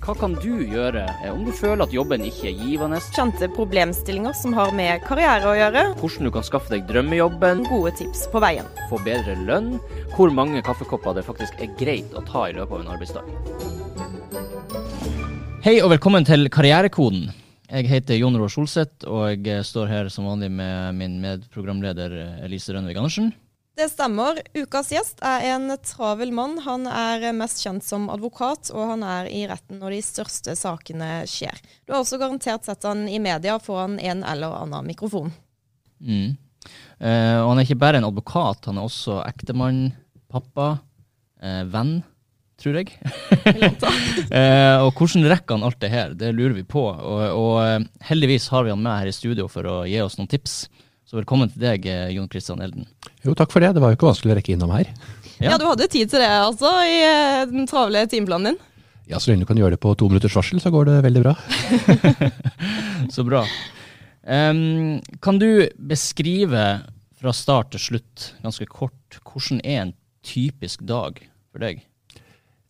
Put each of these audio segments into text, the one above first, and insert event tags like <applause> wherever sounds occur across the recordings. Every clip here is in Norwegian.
Hva kan du gjøre eh, om du føler at jobben ikke er givende? Kjente problemstillinger som har med karriere å gjøre. Hvordan du kan skaffe deg drømmejobben? Gode tips på veien. Få bedre lønn? Hvor mange kaffekopper det faktisk er greit å ta i løpet av en arbeidsdag? Hei og velkommen til Karrierekoden. Jeg heter Jon Roar Solseth, og jeg står her som vanlig med min medprogramleder Elise Rønvig Andersen. Det stemmer. Ukas gjest er en travel mann. Han er mest kjent som advokat, og han er i retten når de største sakene skjer. Du har også garantert sett han i media foran en eller annen mikrofon. Mm. Eh, og han er ikke bare en advokat, han er også ektemann, pappa, eh, venn, tror jeg. <laughs> eh, og hvordan rekker han alt det her? Det lurer vi på. Og, og heldigvis har vi han med her i studio for å gi oss noen tips. Så velkommen til deg, eh, Jon Christian Elden. Jo, takk for det. Det var jo ikke vanskelig å rekke innom her. Ja, Ja. du hadde tid til det altså, i eh, den travle timeplanen din. Ja, Så lenge du kan gjøre det på to minutters varsel, så går det veldig bra. <laughs> Så bra. Um, kan du beskrive fra start til slutt, ganske kort, hvordan er en typisk dag for deg?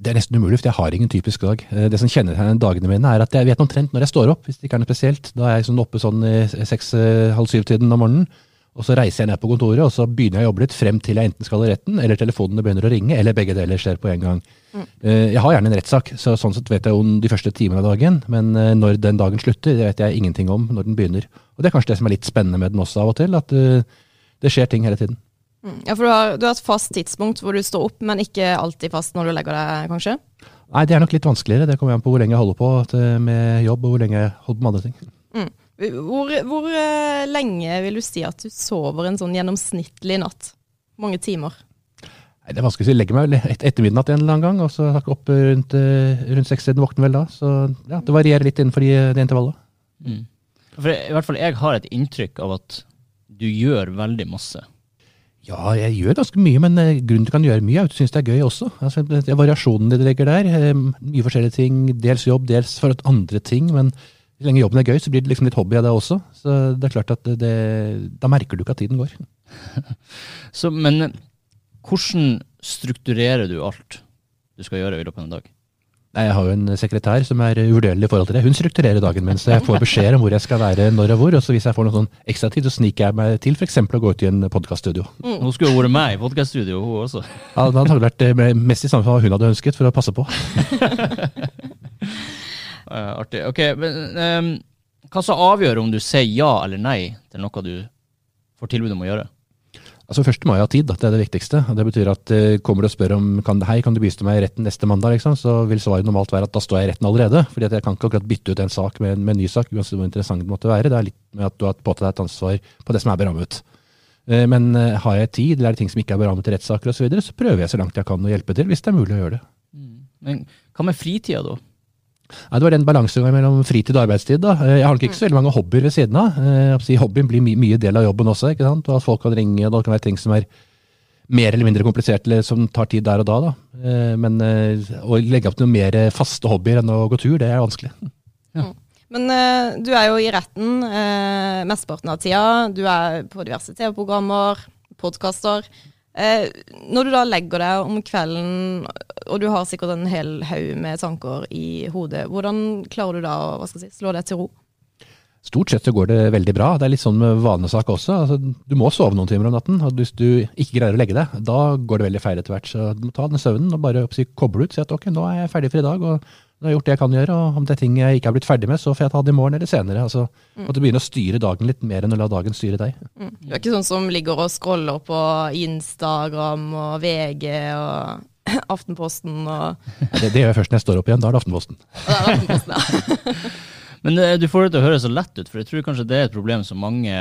Det er nesten umulig, for jeg har ingen typisk dag. Eh, Det som kjennetegner dagene mine, er at jeg vet omtrent når jeg står opp, hvis det ikke er noe spesielt. Da er jeg sånn oppe sånn i seks-halv syv-tiden om morgenen. Og så reiser jeg ned på kontoret, og så begynner jeg å jobbe litt frem til jeg enten skal i retten, eller telefonene begynner å ringe, eller begge deler skjer på en gang. Mm. Jeg har gjerne en rettssak, så sånn sett vet jeg om de første timene av dagen, men eh, når den dagen slutter, det vet jeg ingenting om når den begynner. Og det er kanskje det som er litt spennende med den også av og til, at eh, det skjer ting hele tiden. Mm. Ja, for du har, du har et fast tidspunkt hvor du står opp, men ikke alltid fast når du legger deg, kanskje? Nei, det er nok litt vanskeligere. Det kommer an på hvor lenge jeg holder på eh, med jobb, og hvor lenge jeg holder på med andre ting. Mm. Hvor, hvor eh, lenge vil du si at du sover en sånn gjennomsnittlig natt? Mange timer? Nei, det er vanskelig å si. Jeg legger meg vel et etter midnatt en eller annen gang, og så jeg opp rundt, eh, rundt sekstiden, våkner vel da. Så ja, det varierer litt innenfor de, det intervallet. Mm. For I hvert fall jeg har et inntrykk av at du gjør veldig masse. Ja, jeg gjør ganske mye, men eh, grunnen til at du kan gjøre mye, er at du syns det er gøy også. Altså, det er variasjonen det legger der. eh, Mye forskjellige ting. Dels jobb, dels for at andre ting. Men så lenge jobben er gøy, så blir det liksom litt hobby av det også. Så det er klart at det, da merker du ikke at tiden går. <laughs> Så, men eh, hvordan strukturerer du alt du skal gjøre i løpet av en dag? Nei, Jeg har jo en sekretær som er uvurderlig i forhold til det. Hun strukturerer dagen min, så jeg får beskjeder om hvor jeg skal være når og hvor. Og så hvis jeg får noe sånn ekstra tid, så sniker jeg meg til f.eks. å gå ut i en podkaststudio. Hun skulle jo vært med i podkaststudio, hun også. Ja, det hadde vært eh, mest i samme hva hun hadde ønsket, for å passe på. <laughs> Artig. Ok, men um, hva som avgjør om du sier ja eller nei til noe du får tilbud om å gjøre? Altså Først må jeg ha tid, det er det viktigste. Det betyr at eh, kommer du og spør om kan hei, kan du bistå meg i retten neste mandag, liksom, så vil svaret normalt være at da står jeg i retten allerede. fordi jeg kan ikke akkurat bytte ut en sak med med en ny sak, uansett hvor interessant det måtte være. Det er litt med at du har påtatt deg et ansvar på det som er berammet. Eh, Men eh, har jeg tid, eller er det ting som ikke er berammet i rettssaker osv., så, videre, så prøver jeg så langt jeg kan å hjelpe til, hvis det er mulig å gjøre det. Men hva med fritida, da? Nei, det var den balansegangen mellom fritid og arbeidstid. da. Eh, Jeg har nok ikke så veldig mange hobbyer ved siden av. Eh, si Hobbyen blir my mye del av jobben også. ikke sant? Og At folk kan ringe, og det kan være ting som er mer eller mindre komplisert eller som tar tid der og da. da. Eh, Men å legge opp noen mer faste hobbyer enn å gå tur, det er vanskelig. <laughs> Men uh, du er jo i retten uh, mesteparten av tida. Du er på diverse TV-programmer, podkaster. Eh, når du da legger deg om kvelden, og du har sikkert en hel haug med tanker i hodet, hvordan klarer du da å si, slå deg til ro? Stort sett så går det veldig bra. Det er litt sånn vanesak også. Altså, du må sove noen timer om natten. og Hvis du ikke greier å legge deg, da går det veldig feil etter hvert. Så du må ta den søvnen og bare si, koble ut. Si at ok, nå er jeg ferdig for i dag, og nå har jeg gjort det jeg kan gjøre. Og om det er ting jeg ikke har blitt ferdig med, så får jeg ta det i morgen eller senere. Altså, At du begynner å styre dagen litt mer enn å la dagen styre deg. Mm. Du er ikke sånn som ligger og scroller på Instagram og VG og <laughs> Aftenposten og Det, det gjør jeg først når jeg står opp igjen. Da er det Aftenposten. Da er det er Aftenposten, ja. <laughs> Men eh, du får det til å høres så lett ut, for jeg tror kanskje det er et problem som mange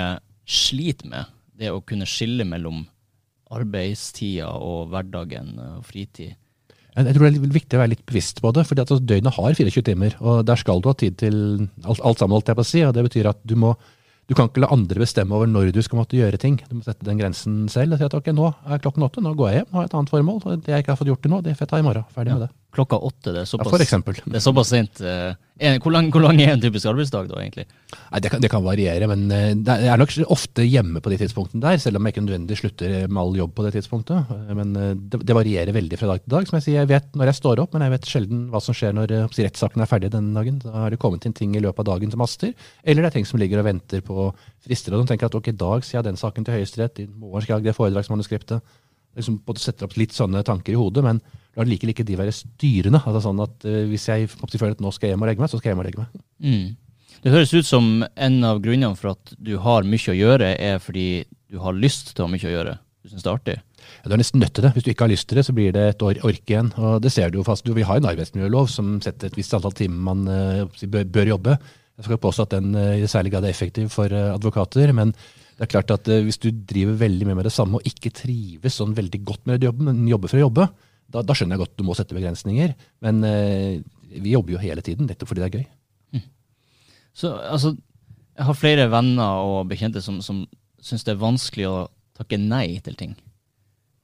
sliter med. Det å kunne skille mellom arbeidstida og hverdagen og fritid. Jeg tror det er viktig å være litt bevisst på det. fordi at altså, Døgnet har 24 timer, og der skal du ha tid til alt, alt sammen. holdt jeg på å si, og Det betyr at du må du kan ikke la andre bestemme over når du skal måtte gjøre ting. Du må sette den grensen selv og si at ok, nå er klokken åtte, nå går jeg hjem, har et annet formål. og Det jeg ikke har fått gjort til nå, det får jeg ta i morgen. Ferdig med det. Klokka åtte, det er Ja, såpass, for det er såpass sent. eh, en- Hvor lang, hvor lang er en typisk arbeidsdag da, egentlig? Nei, det kan, det kan variere, men eh, det er- jeg er nok ofte hjemme på de tidspunktene der, selv om jeg ikke nødvendig slutter med all jobb på det tidspunktet. Eh, Men eh, det, det varierer veldig fra dag til dag. Som jeg sier, jeg vet når jeg står opp, men jeg vet sjelden hva som skjer når eh, rettssaken er ferdig denne dagen. Da har det kommet inn ting i løpet av dagen som haster, eller det er ting som ligger og venter på frister. Og de tenker at ok, i dag sier jeg den saken til Høyesterett, i morgen skal jeg ha det foredragsmanuskriptet. Liksom både setter opp litt sånne tanker i hodet, men lar likevel ikke de være styrende. Altså sånn at uh, Hvis jeg føler at nå skal jeg hjem og legge meg, så skal jeg hjem og legge meg. Mm. Det høres ut som en av grunnene for at du har mye å gjøre, er fordi du har lyst til å ha mye å gjøre. Du syns det er artig. Ja, du er nesten nødt til det. Hvis du ikke har lyst til det, så blir det et år, ork igjen. Og det ser du jo fast. Du, vi har en arbeidsmiljølov som setter et visst antall timer man eh, bør, bør jobbe. Jeg skal påstå at den eh, i særlig grad er effektiv for advokater. Men det er klart at eh, hvis du driver veldig mye med det samme og ikke trives sånn veldig godt med det jobben, men jobber for å jobbe, da, da skjønner jeg godt du må sette begrensninger. Men eh, vi jobber jo hele tiden, nettopp fordi det er gøy. Så altså, jeg har flere venner og bekjente som, som syns det er vanskelig å takke nei til ting.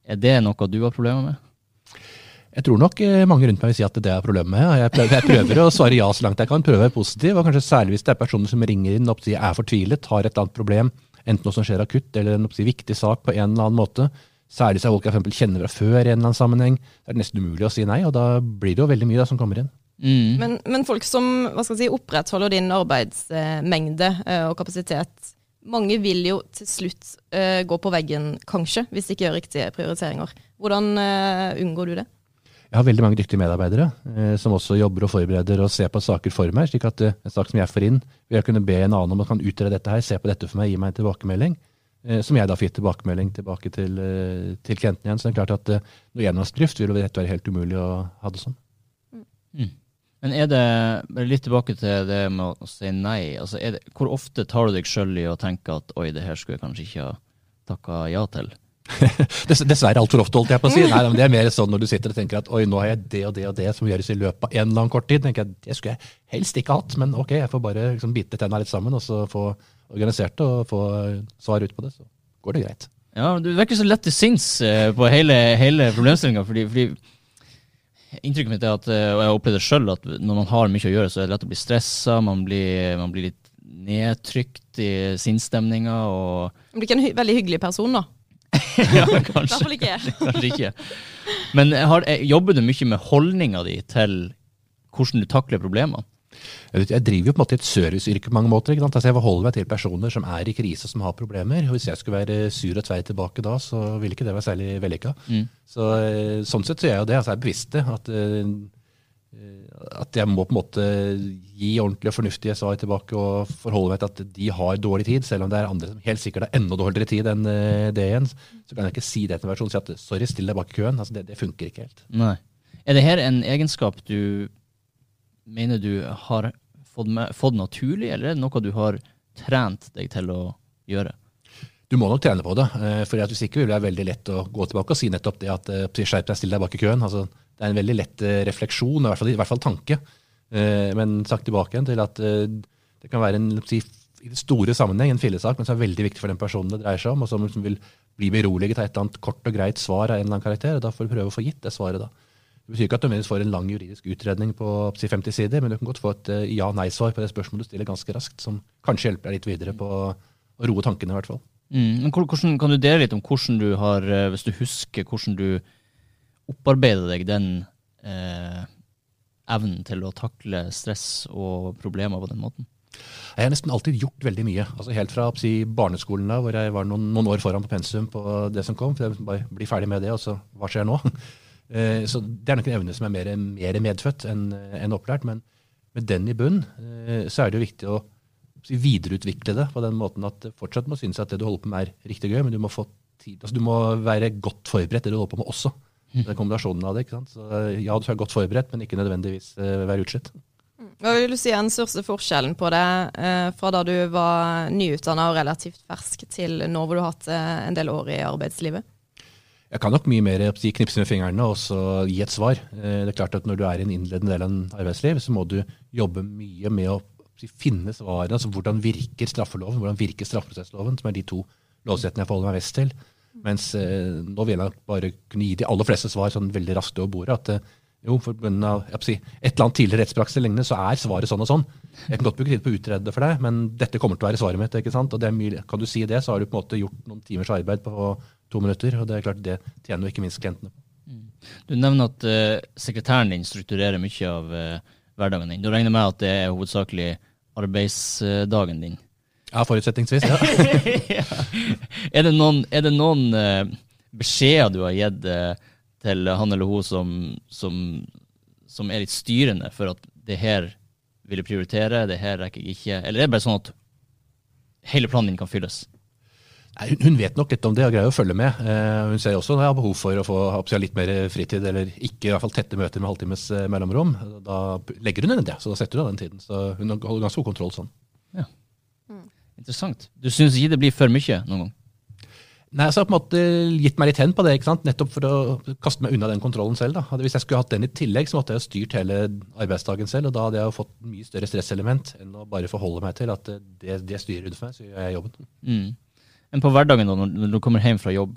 Er det noe du har problemer med? Jeg tror nok eh, mange rundt meg vil si at det er problemet med. Jeg prøver, jeg prøver å svare ja så langt jeg kan, prøve å være positiv. og Kanskje særlig hvis det er personer som ringer inn og sier er fortvilet, har et eller annet problem, enten noe som skjer akutt eller en viktig sak på en eller annen måte. Særlig hvis folk jeg for kjenner fra før i en eller annen sammenheng. Det er nesten umulig å si nei, og da blir det jo veldig mye da, som kommer inn. Mm. Men, men folk som hva skal jeg si, opprettholder din arbeidsmengde eh, og kapasitet, mange vil jo til slutt eh, gå på veggen, kanskje, hvis de ikke gjør riktige prioriteringer. Hvordan eh, unngår du det? Jeg har veldig mange dyktige medarbeidere eh, som også jobber og forbereder og ser på saker for meg. slik at eh, en sak som jeg får inn, vil jeg kunne be en annen om å kan utrede dette her, se på dette for meg, gi meg en tilbakemelding. Eh, som jeg da får gitt tilbakemelding tilbake til, eh, til klienten igjen. Så det er klart at eh, noe enmannsdrift vil dette være helt umulig å ha det sånn. Men er det, litt tilbake til det med å si nei, altså det, hvor ofte tar du deg sjøl i å tenke at oi, det her skulle jeg kanskje ikke ha takka ja til? <laughs> Dess, dessverre altfor ofte, holdt jeg på å si. <laughs> Nei, men Det er mer sånn når du sitter og tenker at oi, nå har jeg det og det og det som gjøres i løpet av en eller annen kort tid. tenker jeg, Det skulle jeg helst ikke hatt, men ok, jeg får bare liksom bite tenna litt sammen og så få organisert det og få svar ut på det. Så går det greit. Ja, Du virker så lett til sinns eh, på hele, hele problemstillinga. Fordi, fordi inntrykket mitt er at, eh, og jeg har opplevd det sjøl, at når man har mye å gjøre, så er det lett å bli stressa. Man blir, man blir litt nedtrykt i sinnsstemninga og Du blir ikke en hy veldig hyggelig person, da. <laughs> Ja, I kanskje. hvert fall ikke jeg. <laughs> Kanskje ikke. Men har, eh, jobber du mye med holdninga di til hvordan du takler problemene? Jeg, vet, jeg driver jo på en måte i et serviceyrke på mange måter. ikke sant? Altså Jeg forholder meg til personer som er i krise, som har problemer. og Hvis jeg skulle være sur og tvei tilbake da, så ville ikke det være særlig vellykka. Mm. Så, eh, sånn sett så gjør jeg jo det. altså Jeg er bevisst det. At, eh, at jeg må på en måte gi ordentlige og fornuftige svar tilbake og forholde meg til at de har dårlig tid, selv om det er andre som helt sikkert har enda dårligere tid enn eh, det igjen. Så kan jeg ikke si det til en versjon og si at sorry, still deg bak i køen. altså det, det funker ikke helt. Nei. Er det her en egenskap du mener du har fått, med, fått naturlig, eller er det noe du har trent deg til å gjøre? Du må nok trene på det. eh, for Hvis ikke vil det være veldig lett å gå tilbake og si nettopp det at eh, skjerp deg, still deg bak i køen. Altså, det er en veldig lett eh, refleksjon, i hvert fall, i hvert fall tanke. Eh, Men sagt tilbake til at eh, det kan være en, si, i det store sammenheng en fillesak, men som er veldig viktig for den personen det dreier seg om, og som liksom vil bli beroliget av et eller annet kort og greit svar av en eller annen karakter. og Da får du prøve å få gitt det svaret. da. Det betyr ikke at du får en lang juridisk utredning på si 50 sider, men du kan godt få et ja-nei-svar på det spørsmålet du stiller ganske raskt, som kanskje hjelper deg litt videre på å roe tankene, i hvert fall. Mm. Men hvordan, kan du dele litt om hvordan du har, hvis du husker, hvordan du opparbeider deg den eh, evnen til å takle stress og problemer på den måten? Jeg har nesten alltid gjort veldig mye. altså Helt fra si, barneskolen, da, hvor jeg var noen, noen år foran på pensum på det som kom. for jeg Bare bli ferdig med det, og så hva skjer nå? <laughs> Eh, Så Det er nok en evne som er mer, mer medfødt enn en opplært. Men med den i bunn eh, så er det jo viktig å si, videreutvikle det på den måten at det fortsatt må synes at det du holder på med er riktig gøy, men du må tid, altså du må være godt forberedt det du holder på med også. Den kombinasjonen av det. ikke sant? Så eh, Ja, du skal være godt forberedt, men ikke nødvendigvis eh, være utslitt. Hva vil du si er den største forskjellen på det eh, fra da du var nyutdanna og relativt fersk, til nå hvor du har hatt eh, en del år i arbeidslivet? Jeg kan nok mye mer si, knipse med fingrene og så gi et svar. Eh, Det er klart at Når du er i en innledende del av en arbeidsliv, så må du jobbe mye med å si, finne svarene. altså Hvordan virker straffeloven, hvordan virker straffeprosessloven, som er de to lovsettene jeg forholder meg mest til. Mens eh, nå vil jeg bare kunne gi de aller fleste svar sånn veldig raskt over bordet. at eh, jo, for av si, et eller annet tidligere rettspraksis eller lignende, så er svaret sånn og sånn. Jeg kan godt bruke tid på å utrede det for deg, men dette kommer til å være svaret mitt. ikke sant? Og mye, Kan du si det, så har du på en måte gjort noen timers arbeid på to minutter. Og det er klart, det tjener jo ikke minst klientene på. Du nevner at eh, sekretæren din strukturerer mye av eh, hverdagen din. Du regner med at det er hovedsakelig arbeidsdagen din. Ja, forutsetningsvis. ja. <laughs> Er det noen, er det noen uh, beskjeder du har gitt uh, til han eller hun som, som, som er litt styrende for at det her vil jeg prioritere, det her rekker jeg ikke? Eller er det bare sånn at hele planen din kan fylles? Nei, hun- vet nok litt om det og greier å følge med. Uh, hun ser også når jeg har behov for å få oppsi, litt mer fritid, eller ikke i hvert fall tette møter med halvtimes mellomrom. Da legger hun ned det, så da setter hun av den tiden. Så hun holder ganske god kontroll sånn. Interessant. Du syns ikke det blir for mye noen gang? Nei, så har på en måte gitt meg litt hen på det, ikke sant? nettopp for å kaste meg unna den kontrollen selv. Da. Hvis jeg skulle hatt den i tillegg, så måtte jeg jo styrt hele arbeidsdagen selv, og da hadde jeg jo fått mye større stresselement enn å bare forholde meg til at eh, det, det styrer rundt meg, så gjør jeg jobben. Mm. Men på hverdagen, da, når når du kommer hjem fra jobb,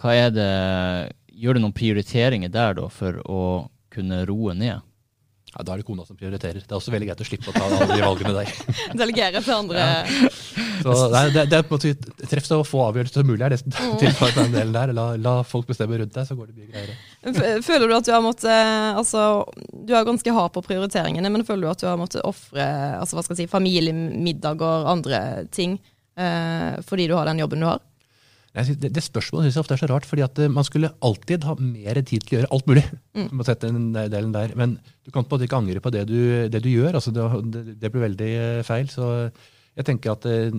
hva er det, gjør du noen prioriteringer der da, for å kunne roe ned? Ja, Da er det kona som prioriterer. Det er også veldig greit å slippe å ta alle de valgene der. <laughs> Delegere til andre. Så nei, det, det er på en måte treff så få avgjørelser som mulig er det som tiltaket den delen der. La, la folk bestemme rundt deg, så går det mye greiere. Føler du at du har måttet Altså, du er ganske hard på prioriteringene, men føler du at du har måttet ofre altså, hva skal jeg si, familiemiddager, andre ting, eh, fordi du har den jobben du har? Jeg synes, det, det spørsmålet synes jeg ofte er så rart, fordi at eh, man skulle alltid ha mer tid til å gjøre alt mulig. <laughs> Sette den der delen der. Men du kan på en måte ikke angre på det du, det du gjør. altså det, det, det blir veldig eh, feil. Så jeg tenker at eh,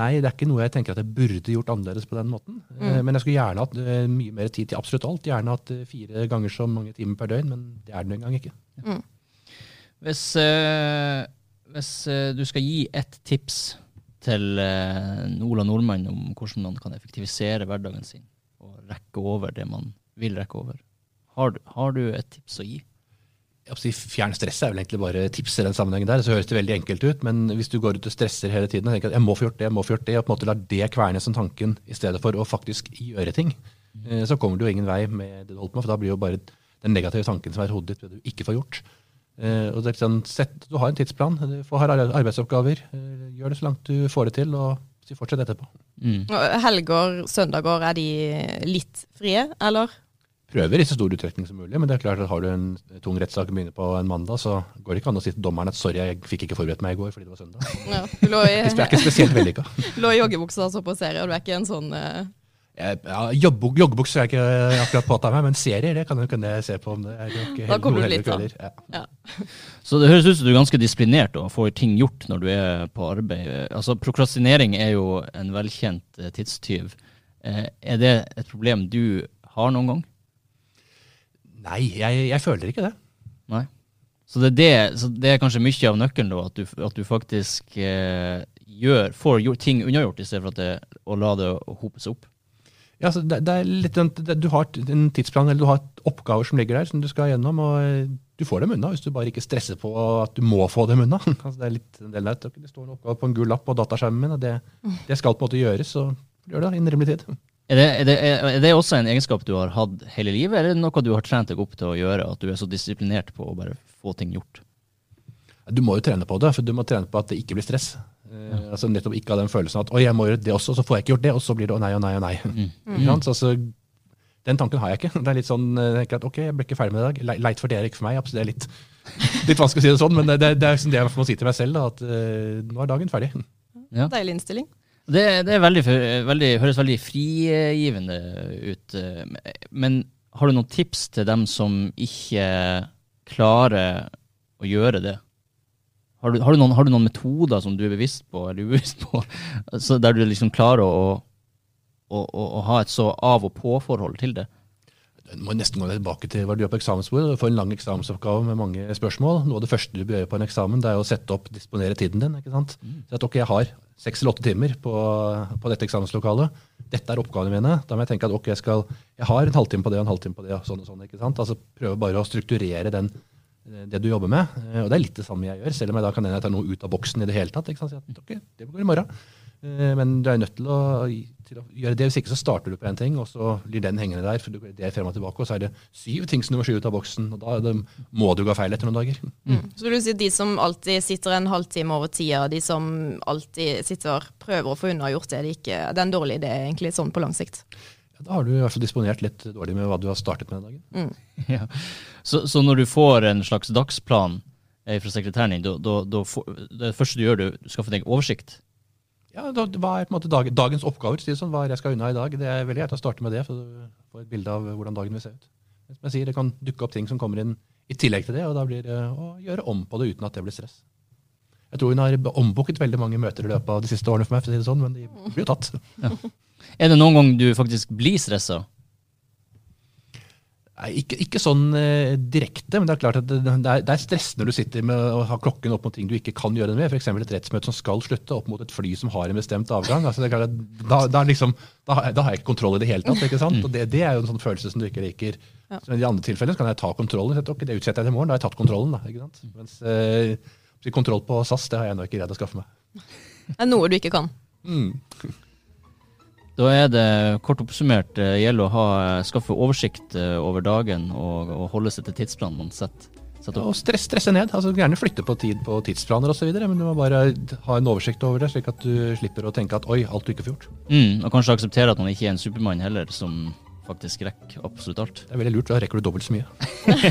nei, det er ikke noe jeg tenker at jeg burde gjort annerledes på den måten. Mm. Men jeg skulle gjerne hatt mye mer tid til absolutt alt. Gjerne hatt fire ganger så mange timer per døgn, men det er det nå engang ikke. Hvis, øh, hvis øh, du skal gi ett tips til eh, Ola Nordmann om hvordan man kan effektivisere hverdagen sin og rekke over det man vil rekke over, har, har du et tips å gi? Fjern stresset er vel egentlig bare tips i den sammenhengen der. Så høres det veldig enkelt ut, men hvis du går ut og stresser hele tiden og tenker at jeg må få gjort det, jeg må få gjort det, og på en måte lar det kverne som tanken i stedet for å faktisk gjøre ting, eh, så kommer du jo ingen vei med det du holder på med, for da blir jo bare den negative tanken som er i hodet ditt, det du ikke får gjort. Eh, og det er sånn, sett, Du har en tidsplan, du får har arbeidsoppgaver, eh, gjør det så langt du får det til, og så fortsett etterpå. Mm. Og Helger, søndager, er de litt frie, eller? Prøver i så stor utstrekning som mulig, men det er klart at har du en tung rettssak som begynner på en mandag, så går det ikke an å si til dommeren at sorry, jeg fikk ikke forberedt meg i går fordi det var søndag. Ja, du lå i, Det er ikke spesielt vellykka. <laughs> lå i joggebuksa og så på serie, og du er ikke en sånn eh, Ja, joggebukser er jeg ikke akkurat påtatt meg, men serier det kan jeg, kan jeg se på. om det er ikke Da kommer du litt da. kvelder. Ja. Så det høres ut som du er ganske disiplinert og får ting gjort når du er på arbeid. Altså, Prokrastinering er jo en velkjent eh, tidstyv. Eh, er det et problem du har noen gang? Nei, jeg, jeg føler ikke det. Nei. Så det er, det, så det er kanskje mye av nøkkelen, da, at du, at du faktisk eh, gjør, får gjort, ting unnagjort, i stedet for å la det hope seg opp. Ja, så det, det er litt, det, du har en tidsplan, eller du har oppgaver som ligger der, som du skal gjennom, og eh, du får dem unna hvis du bare ikke stresser på at du må få dem unna. <laughs> Altså, det er litt en del der. Det står en oppgave på en gul lapp på dataskjermen min, og det, det skal på en måte gjøres, så gjør det innen rimelig tid. Er det, er, det, er det også en egenskap du har hatt hele livet, eller er det noe du har trent deg opp til å gjøre? At du er så disiplinert på å bare få ting gjort? Du må jo trene på det, for du må trene på at det ikke blir stress. Eh, altså Nettopp ikke ha den følelsen at 'oi, jeg må gjøre det også', så får jeg ikke gjort det, og så blir det 'å nei, å nei, å nei'. Mm. Mm. Altså, den tanken har jeg ikke. Det er litt sånn, eh, jeg at 'ok, jeg ble ikke ferdig med det i dag'. Leit for dere, ikke for meg. Det er litt, <laughs> litt vanskelig å si det sånn, men det, det er liksom det jeg må si til meg selv, da, at uh, nå er dagen ferdig. Deilig innstilling. Det, det er veldig, veldig, høres veldig frigivende ut. Men har du noen tips til dem som ikke klarer å gjøre det? Har du, har, du noen, har du noen metoder som du er bevisst på, eller ubevisst på, <laughs> så der du liksom klarer å, å, å, å ha et så av og på-forhold til det? Du må nesten gå tilbake til hva du gjør på eksamensbordet. Du får en lang eksamensoppgave med mange spørsmål. Noe av det første du bør gjøre på en eksamen, det er å sette opp, disponere tiden din. ikke sant? Så at ok, jeg har seks eller åtte timer på, på dette eksamenslokalet. Dette er oppgavene mine. Da må jeg tenke at ok, jeg, skal, jeg har en halvtime på det og en halvtime på det. og sånn og sånn, ikke sant? Altså Prøve bare å strukturere den, det du jobber med. Eh, Og det er litt det samme jeg gjør, selv om jeg da kan hende jeg noe ut av boksen i det hele tatt. ikke sant? At, jeg, ok, det går i morgen. Eh, Men du er nødt til å, til å gjøre det. Hvis ikke så starter du på en ting, og så blir den hengende der. for Det er frem og tilbake, og så er det syv ting som du må skyve ut av boksen. og Da det, må du gå feil etter noen dager. Så vil du si de som alltid sitter en halvtime over tida, de som alltid sitter prøver å få unnagjort det, de ikke, en dårlig idé egentlig sånn på lang sikt. Ja, da har du i hvert fall disponert litt dårlig med hva du har startet med den dagen. <laughs> Ja. Så, så når du får en slags dagsplan eh, fra sekretæren din, da- da- da det første du gjør, du skaffer deg oversikt? Ja, da, Hva er på en måte dag, dagens oppgaver? Si sånn, hva er jeg skal unna i dag? Det er veldig greit å starte med det, for å få et bilde av hvordan dagen vil se ut. Men Som jeg sier, Det kan dukke opp ting som kommer inn i tillegg til det, og da blir det å gjøre om på det uten at det blir stress. Jeg tror hun har ombooket veldig mange møter i løpet av de siste årene for meg, for å si det sånn, men de blir jo tatt. Er det noen gang du faktisk blir stressa? Nei, ikke, ikke sånn eh, direkte, men det er klart at det, det, er, det er stress når du sitter med å ha klokken opp mot ting du ikke kan gjøre noe med. F.eks. et rettsmøte som skal slutte, opp mot et fly som har en bestemt avgang. Altså, det er klart at da, da, er liksom, da, da har jeg ikke kontroll i det hele tatt. ikke sant? Og det, det er jo en sånn følelse som du ikke liker. Så I de andre tilfellene så kan jeg ta kontrollen. Så, ok, det utsetter jeg til i morgen, da har jeg tatt kontrollen. da, ikke sant? Mens eh, kontroll på SAS det har jeg ennå ikke greid å skaffe meg. <laughs> Det er noe du ikke kan. <laughs> Da er det kort oppsummert eh, gjelder å ha, skaffe oversikt eh, over dagen og, og holde seg til tidsplanen man setter. setter Og stress, stresse ned. altså Gjerne flytte på tid på tidsplaner osv., men du må bare ha en oversikt over det, slik at du slipper å tenke at oi, alt du ikke får gjort. Mm, og kanskje akseptere at man ikke er en supermann heller, som faktisk rekke absolutt alt. Det er veldig lurt, da rekker du dobbelt så mye.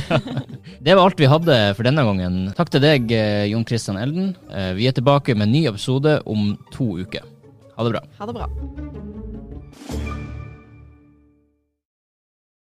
<laughs> Det var alt vi hadde for denne gangen. Takk til deg, eh, Jon Christian Elden. Eh, Vi er tilbake med en ny episode om to uker. Ha det bra. Ha det bra.